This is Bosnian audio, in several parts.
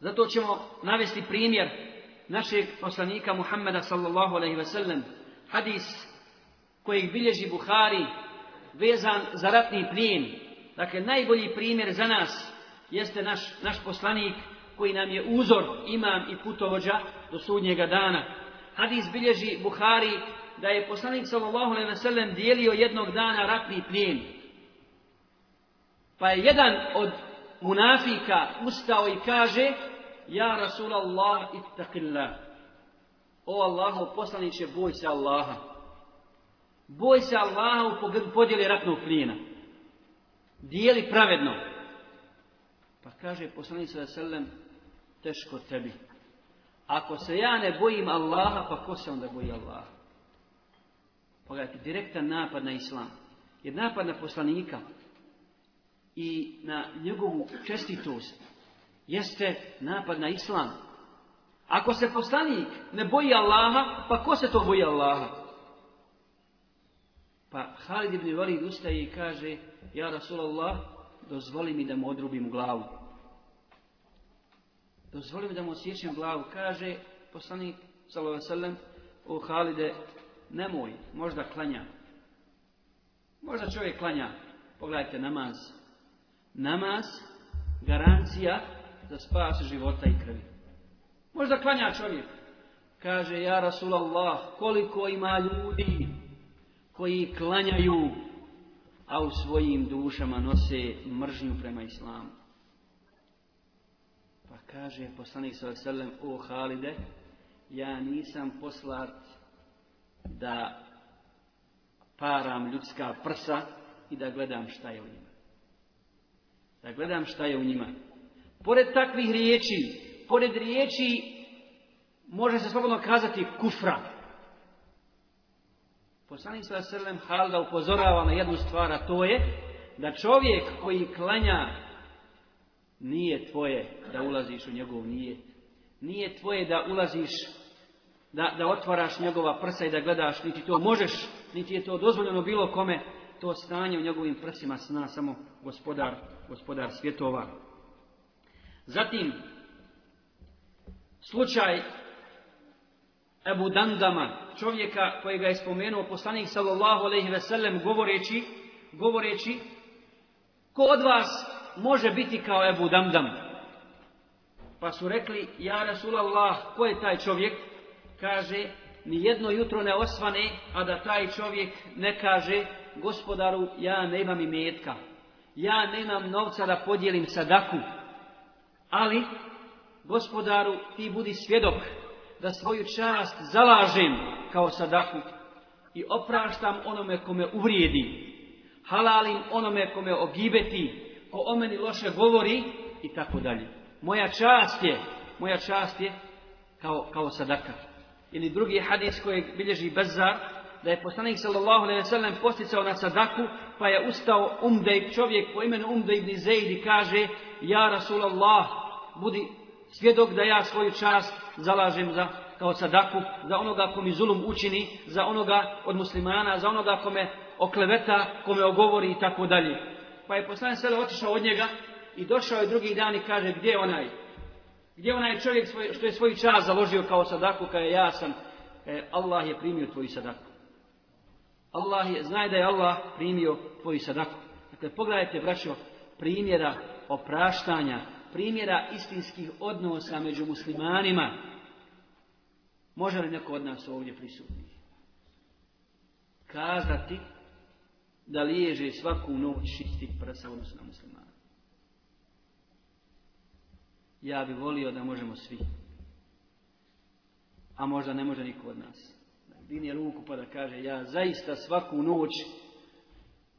Zato ćemo navesti primjer našeg poslanika Muhammeda sallallahu alaihi sellem, hadis koji bilježi Buhari vezan za ratni plijen. Dakle, najbolji primjer za nas jeste naš, naš poslanik koji nam je uzor, imam i putovođa do sudnjega dana. Hadis bilježi Buhari da je poslanik sallallahu alaihi ve sellem dijelio jednog dana ratni plijen. Pa je jedan od munafika ustao i kaže Ja Rasulallah ittaqillah. O Allaho poslaniće, boj se Allaha. Boj se Allaha u pogledu podjeli ratnog plijena. Dijeli pravedno. Pa kaže poslanica da teško tebi. Ako se ja ne bojim Allaha, pa ko se onda boji Allaha? Pogledajte, direktan napad na Islam. Jer napad na poslanika, i na njegovu čestitost jeste napad na islam. Ako se poslanik ne boji Allaha, pa ko se to boji Allaha? Pa Halid ibn Walid ustaje i kaže, ja Rasulallah, dozvoli mi da mu odrubim glavu. Dozvoli mi da mu osjećam glavu. Kaže poslanik, sallam, o Halide, nemoj, možda klanja. Možda čovjek klanja. Pogledajte namaz, namaz garancija za spas života i krvi. Možda klanja čovjek. Kaže, ja Rasulallah, koliko ima ljudi koji klanjaju, a u svojim dušama nose mržnju prema islamu. Pa kaže poslanik sellem, o Halide, ja nisam poslat da param ljudska prsa i da gledam šta je u da gledam šta je u njima. Pored takvih riječi, pored riječi, može se slobodno kazati kufra. Poslanik sa srlem Halda upozorava na jednu stvar, a to je da čovjek koji klanja nije tvoje da ulaziš u njegov nije. Nije tvoje da ulaziš, da, da otvaraš njegova prsa i da gledaš, niti to možeš, niti je to dozvoljeno bilo kome, to stanje u njegovim prsima sna samo gospodar gospodar svjetova. Zatim, slučaj Ebu Dandama, čovjeka kojega je spomenuo poslanik sallallahu alejhi ve sellem govoreći, govoreći ko od vas može biti kao Ebu Dandam? Pa su rekli, ja Rasulallah, ko je taj čovjek? Kaže, ni jedno jutro ne osvane, a da taj čovjek ne kaže, gospodaru, ja nemam imetka ja nemam novca da podijelim sadaku, ali, gospodaru, ti budi svjedok da svoju čast zalažem kao sadaku i opraštam onome kome uvrijedi, halalim onome kome ogibeti, ko o meni loše govori i tako dalje. Moja čast je, moja čast je kao, kao sadaka. Ili drugi hadis koji bilježi Bezar, da je poslanik sallallahu alejhi ve sellem posticao na sadaku, pa je ustao Umdej, čovjek po imenu Umdej ibn Zeid i kaže: "Ja Rasulallah, budi svjedok da ja svoju čast zalažem za kao sadaku, za onoga ko mi zulum učini, za onoga od muslimana, za onoga kome okleveta, kome ogovori i tako dalje." Pa je poslanik sele otišao od njega i došao je drugi dan i kaže: "Gdje je onaj? Gdje onaj čovjek svoj, što je svoju čast založio kao sadaku, kao ja sam, e, Allah je primio tvoju sadaku." Allah je, znaj da je Allah primio tvoju sadaku. Dakle, pogledajte, braćo, primjera opraštanja, primjera istinskih odnosa među muslimanima. Može li neko od nas ovdje prisutni? Kazati da liježe svaku noć čistih prsa odnosno na muslimana. Ja bih volio da možemo svi. A možda ne može niko od nas je ruku pa da kaže ja zaista svaku noć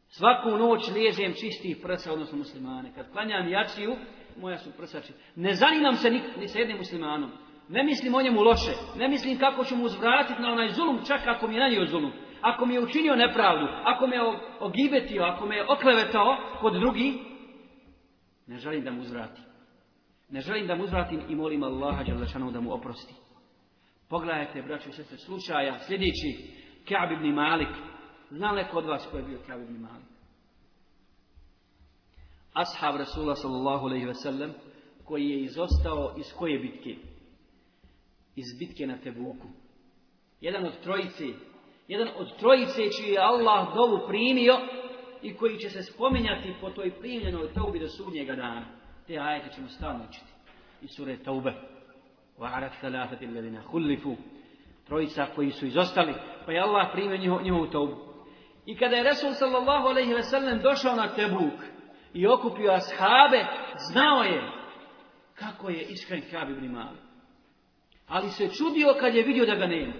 svaku noć liježem čistih prsa odnosno muslimane. Kad klanjam jačiju, moja su prsa Ne zanimam se ni, ni sa jednim muslimanom. Ne mislim o njemu loše. Ne mislim kako ću mu uzvratiti na onaj zulum čak ako mi je nanio zulum. Ako mi je učinio nepravdu. Ako me je ogibetio. Ako me je oklevetao kod drugi. Ne želim da mu uzvrati. Ne želim da mu uzvratim i molim Allaha da mu oprosti. Pogledajte, braćo i slučaja sljedeći Ka'b ibn Malik. Zna li od vas koji je bio Ka'b ibn Malik? Ashab Rasula sallallahu ve sellem koji je izostao iz koje bitke? Iz bitke na Tebuku. Jedan od trojice, jedan od trojice čiji je Allah dovu primio i koji će se spominjati po toj primljenoj taubi do sudnjega dana. Te ajete ćemo stalno učiti. I sure taube trojica koji su izostali, pa je Allah primio njiho, tobu. I kada je Resul sallallahu alaihi ve sellem došao na Tebuk i okupio ashabe, znao je kako je iskren hrabivni ibn Mali. Ali se čudio kad je vidio da ga nema.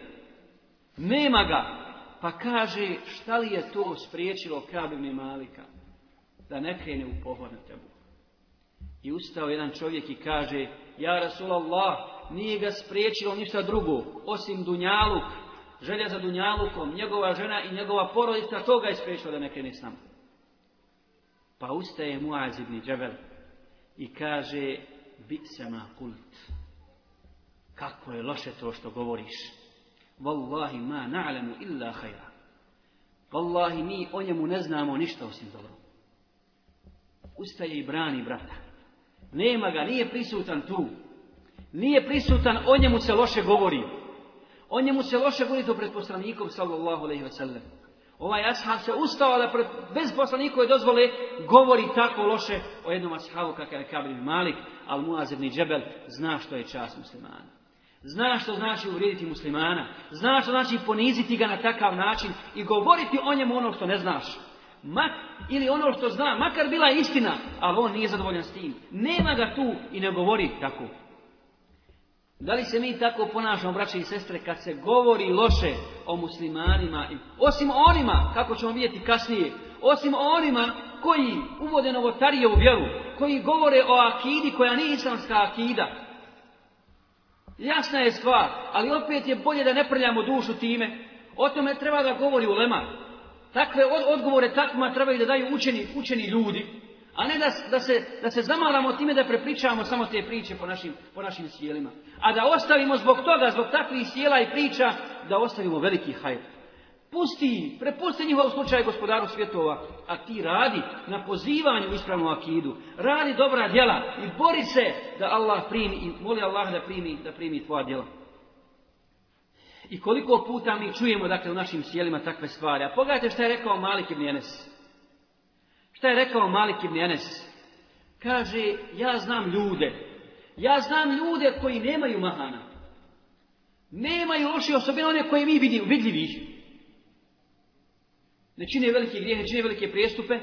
Nema ga. Pa kaže šta li je to spriječilo Kab ibn Malika da ne krene u pohod na Tebuk. I ustao jedan čovjek i kaže, ja Rasulallah, nije ga spriječilo ništa drugo, osim Dunjaluk, želja za Dunjalukom, njegova žena i njegova porodica, toga ga je spriječilo da neke krene sam. Pa ustaje mu ibn Džabel i kaže, bit se ma kult. Kako je loše to što govoriš. Wallahi ma na'lamu illa hajra. vallahi mi o njemu ne znamo ništa osim dobro. Ustaje i brani brata. Nema ga, nije prisutan tu. Nije prisutan, o njemu se loše govori. O njemu se loše govori do pred poslanikom, sallallahu alaihi wa sallam. Ovaj ashab se ustao da pred, bez poslanikove dozvole govori tako loše o jednom ashabu kakav je Kabir Malik, ali Muazir Džebel zna što je čas muslimana. Zna što znači uvrijediti muslimana. Zna što znači poniziti ga na takav način i govoriti o njemu ono što ne znaš. Mak, ili ono što zna, makar bila istina, ali on nije zadovoljan s tim. Nema ga tu i ne govori tako. Da li se mi tako ponašamo, braće i sestre, kad se govori loše o muslimanima, osim onima, kako ćemo vidjeti kasnije, osim onima koji uvode novotarije u vjeru, koji govore o akidi koja nije islamska akida. Jasna je stvar, ali opet je bolje da ne prljamo dušu time. O tome treba da govori ulema. Takve odgovore takvima trebaju da daju učeni, učeni ljudi, a ne da, da, se, da se zamalamo time da prepričavamo samo te priče po našim, po našim sjelima. A da ostavimo zbog toga, zbog takvih sjela i priča, da ostavimo veliki hajp. Pusti, prepusti njihov slučaj gospodaru svjetova, a ti radi na pozivanju ispravnu akidu, radi dobra djela i bori se da Allah primi i moli Allah da primi, da primi tvoja djela. I koliko puta mi čujemo dakle u našim sjelima takve stvari. A pogledajte šta je rekao Malik ibn Enes. Šta je rekao Malik ibn Enes? Kaže, ja znam ljude. Ja znam ljude koji nemaju mahana. Nemaju loše osobine one koje mi vidimo, vidljivi. Ne čine velike grijehe, ne čine velike prijestupe,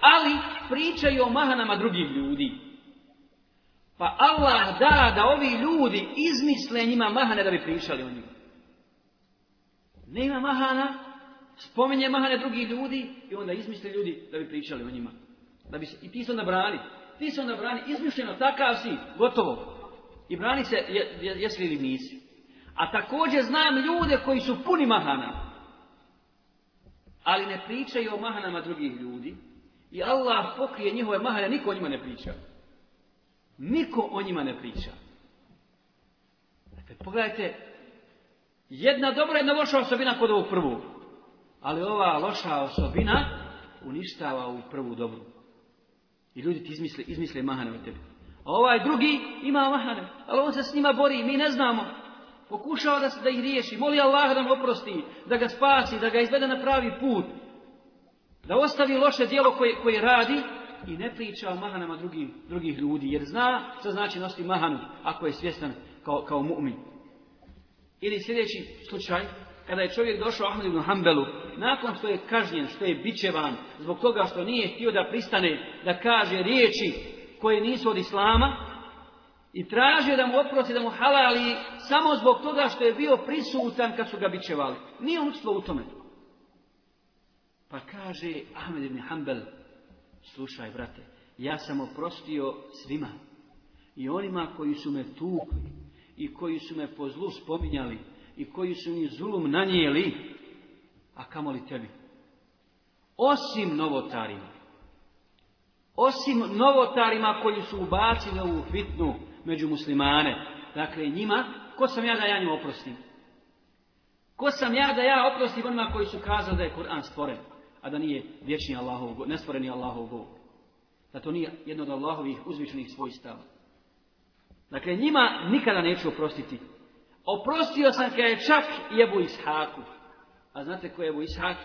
ali pričaju o mahanama drugih ljudi. Pa Allah da da ovi ljudi izmisle njima mahane da bi pričali o njima. Nema mahana, spominje mahane drugih ljudi i onda izmisle ljudi da bi pričali o njima. Da bi se, I ti se onda brani. Ti se onda brani, izmišljeno, takav si, gotovo. I brani se je, jesi li nisi. A također znam ljude koji su puni mahana. Ali ne pričaju o mahanama drugih ljudi. I Allah pokrije njihove mahane, niko o njima ne priča. Niko o njima ne priča. Dakle, pogledajte jedna dobra, jedna loša osobina kod ovog prvog. Ali ova loša osobina uništava u prvu dobru. I ljudi ti izmisle, izmisle mahane od tebi. A ovaj drugi ima mahane, ali on se s njima bori, mi ne znamo. Pokušao da, se, da ih riješi, moli Allah da mu oprosti, da ga spasi, da ga izvede na pravi put. Da ostavi loše djelo koje, koje radi i ne priča o mahanama drugih, drugih ljudi, jer zna što znači nositi mahanu ako je svjestan kao, kao mu'min. Ili sljedeći slučaj, kada je čovjek došao Ahmed ibn Hanbelu, nakon što je kažnjen, što je bićevan, zbog toga što nije htio da pristane, da kaže riječi koje nisu od Islama, i tražio da mu oprosti, da mu halali, samo zbog toga što je bio prisutan kad su ga bićevali. Nije učstvo u tome. Pa kaže Ahmed ibn Hanbel, slušaj brate, ja sam oprostio svima i onima koji su me tukli i koji su me po zlu spominjali i koji su mi zulum nanijeli, a li tebi. Osim novotarima, osim novotarima koji su ubacili ovu fitnu među muslimane, dakle njima, ko sam ja da ja njim oprostim? Ko sam ja da ja oprostim onima koji su kazali da je Kur'an stvoren, a da nije vječni Allahov, nestvoreni Allahov Bog. Da to nije jedno od Allahovih uzvišenih svojstava. Dakle, njima nikada neću oprostiti. Oprostio sam kada je čak i Ebu Ishaku. A znate ko je Ebu Ishak?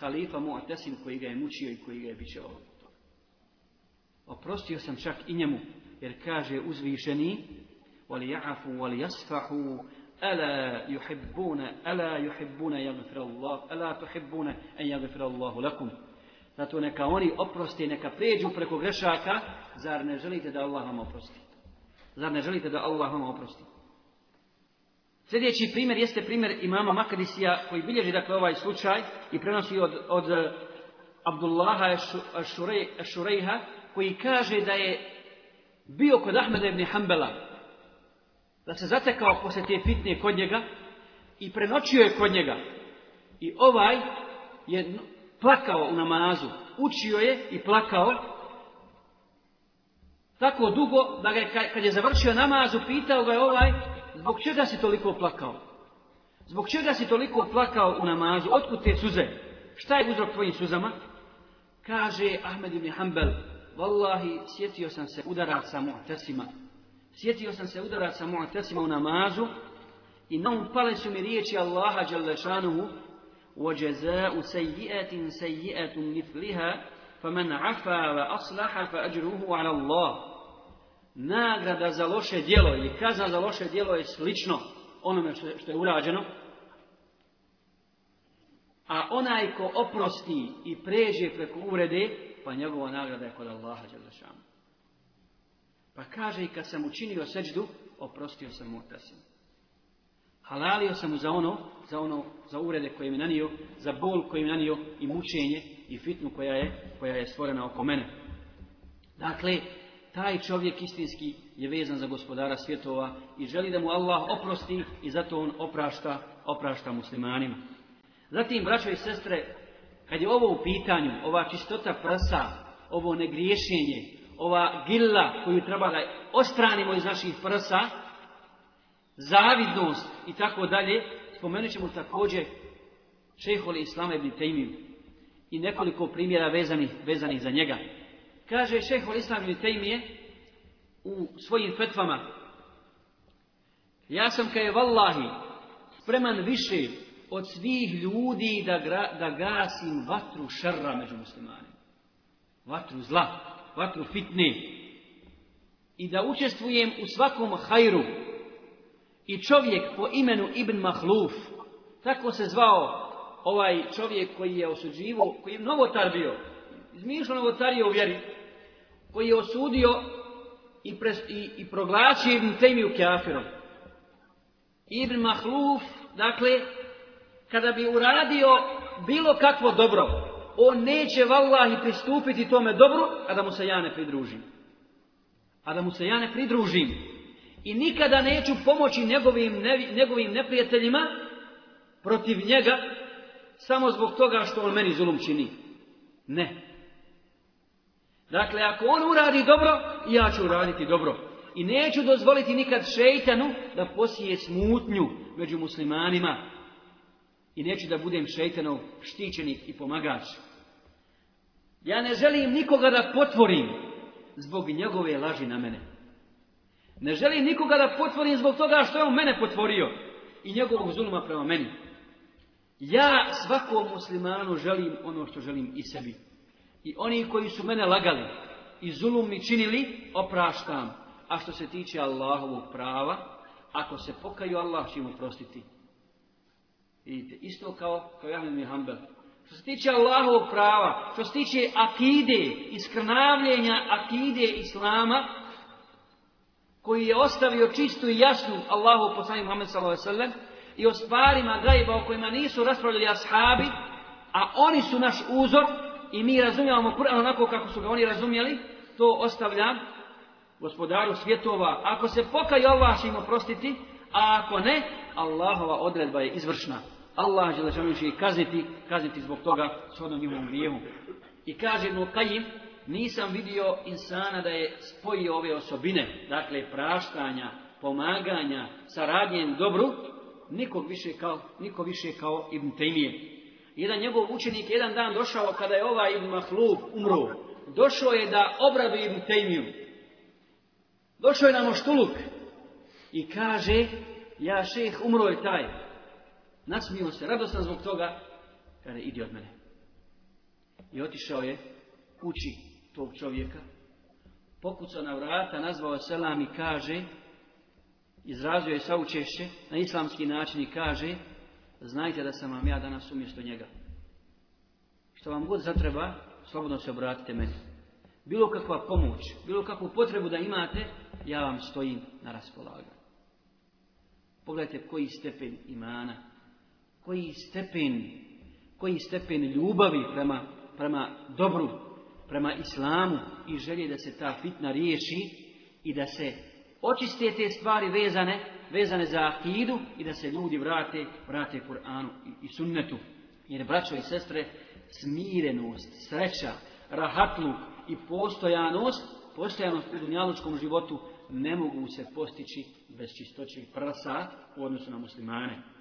Halifa Mu'tasim koji ga je mučio i koji ga je bićao. Oprostio sam čak i njemu. Jer kaže uzvišeni vali jasfahu, ala juhibbuna, ala juhibbuna, يَغْفِرَ Allah, ala تُحِبُّونَ en Allahu lakum. Zato neka oni oprosti, neka pređu preko grešaka, zar ne želite da Allah vam oprosti? Zar ne želite da Allah vam oprosti? Sljedeći primjer jeste primjer imama Makadisija koji bilježi dakle ovaj slučaj i prenosi od, od eh, Abdullaha Šurejha koji kaže da je bio kod Ahmeda ibn Hanbala da se zatekao poslije te fitne kod njega i prenoćio je kod njega i ovaj je plakao u namazu učio je i plakao tako dugo da je, kad je završio namaz upitao ga je ovaj zbog čega si toliko plakao? Zbog čega si toliko plakao u namazu? Otkud te suze? Šta je uzrok tvojim suzama? Kaže Ahmed ibn Hanbel, Wallahi, sjetio sam se udara sa mu'tesima. Sjetio sam se udara sa tesima u namazu i na pale su mi riječi Allaha Đalešanuhu nifliha fa سَيِّئَةٌ afa wa aslaha fa ajruhu ala Allah nagrada za loše djelo ili kazna za loše djelo je slično onome što je, urađeno. A onaj ko oprosti i pređe preko urede, pa njegova nagrada je kod Allaha Đelešanu. Pa kaže i kad sam učinio seđdu, oprostio sam mu tasim. Halalio sam mu za ono, za ono, za urede koje mi nanio, za bol koji mi nanio i mučenje i fitnu koja je, koja je stvorena oko mene. Dakle, taj čovjek istinski je vezan za gospodara svjetova i želi da mu Allah oprosti i zato on oprašta, oprašta muslimanima. Zatim, braćo i sestre, kad je ovo u pitanju, ova čistota prsa, ovo negriješenje, ova gilla koju treba da ostranimo iz naših prsa, zavidnost i tako dalje, spomenut ćemo također šehole islame ibn i nekoliko primjera vezanih, vezanih za njega. Kaže šeho Islam Tejmije u svojim fetvama Ja sam je vallahi spreman više od svih ljudi da, da gasim vatru šarra među muslimanima. Vatru zla, vatru fitne. I da učestvujem u svakom hajru. I čovjek po imenu Ibn Mahluf, tako se zvao ovaj čovjek koji je osuđivo, koji je novotar bio, izmišljeno novotarije u vjeri, koji je osudio i, pres, i, i proglasio Ibn Tejmiju kafirom. Ibn Mahluf, dakle, kada bi uradio bilo kakvo dobro, on neće vallahi pristupiti tome dobru, a da mu se ja ne pridružim. A da mu se ja ne pridružim. I nikada neću pomoći njegovim, njegovim neprijateljima protiv njega, samo zbog toga što on meni zulum čini. Ne. Dakle, ako on uradi dobro, ja ću uraditi dobro. I neću dozvoliti nikad šeitanu da posije smutnju među muslimanima. I neću da budem šeitanov štićenik i pomagač. Ja ne želim nikoga da potvorim zbog njegove laži na mene. Ne želim nikoga da potvorim zbog toga što je on mene potvorio i njegovog zuluma prema meni. Ja svakom muslimanu želim ono što želim i sebi. I oni koji su mene lagali i zulum mi činili, opraštam. A što se tiče Allahovog prava, ako se pokaju, Allah će mu prostiti. Vidite, isto kao, kao mi Mihambel. Što se tiče Allahovog prava, što se tiče akide, iskrnavljenja akide Islama, koji je ostavio čistu i jasnu Allahu poslani Muhammed s.a.v. i o stvarima gajba o kojima nisu raspravljali ashabi, a oni su naš uzor, i mi razumijamo Kur'an onako kako su ga oni razumjeli, to ostavlja gospodaru svjetova. Ako se pokaj Allah će im oprostiti, a ako ne, Allahova odredba je izvršna. Allah žele će ih kazniti, kazniti zbog toga shodno njihovom grijevu. I kaže mu Kajim, nisam vidio insana da je spojio ove osobine, dakle praštanja, pomaganja, saradnje, dobru, nikog više kao, niko više kao Ibn Tejmije. Jedan njegov učenik jedan dan došao kada je ovaj Ibn Mahlub umro. Došao je da obradu Ibn Tejmiju. Došao je na moštuluk. I kaže, ja šeh umro je taj. Nasmio se, radostan zbog toga. Kada idi od mene. I otišao je kući tog čovjeka. Pokucao na vrata, nazvao selam i kaže, izrazio je saučešće na islamski način i kaže, znajte da sam vam ja danas umjesto njega. Što vam god zatreba, slobodno se obratite meni. Bilo kakva pomoć, bilo kakvu potrebu da imate, ja vam stojim na raspolaganju. Pogledajte koji stepen imana, koji stepen, koji stepen ljubavi prema, prema dobru, prema islamu i želje da se ta fitna riješi i da se očiste te stvari vezane, vezane za akidu i da se ljudi vrate, vrate Kur'anu i, i sunnetu. Jer braćo i sestre, smirenost, sreća, rahatluk i postojanost, postojanost u dunjalučkom životu ne mogu se postići bez čistoće prsa u odnosu na muslimane.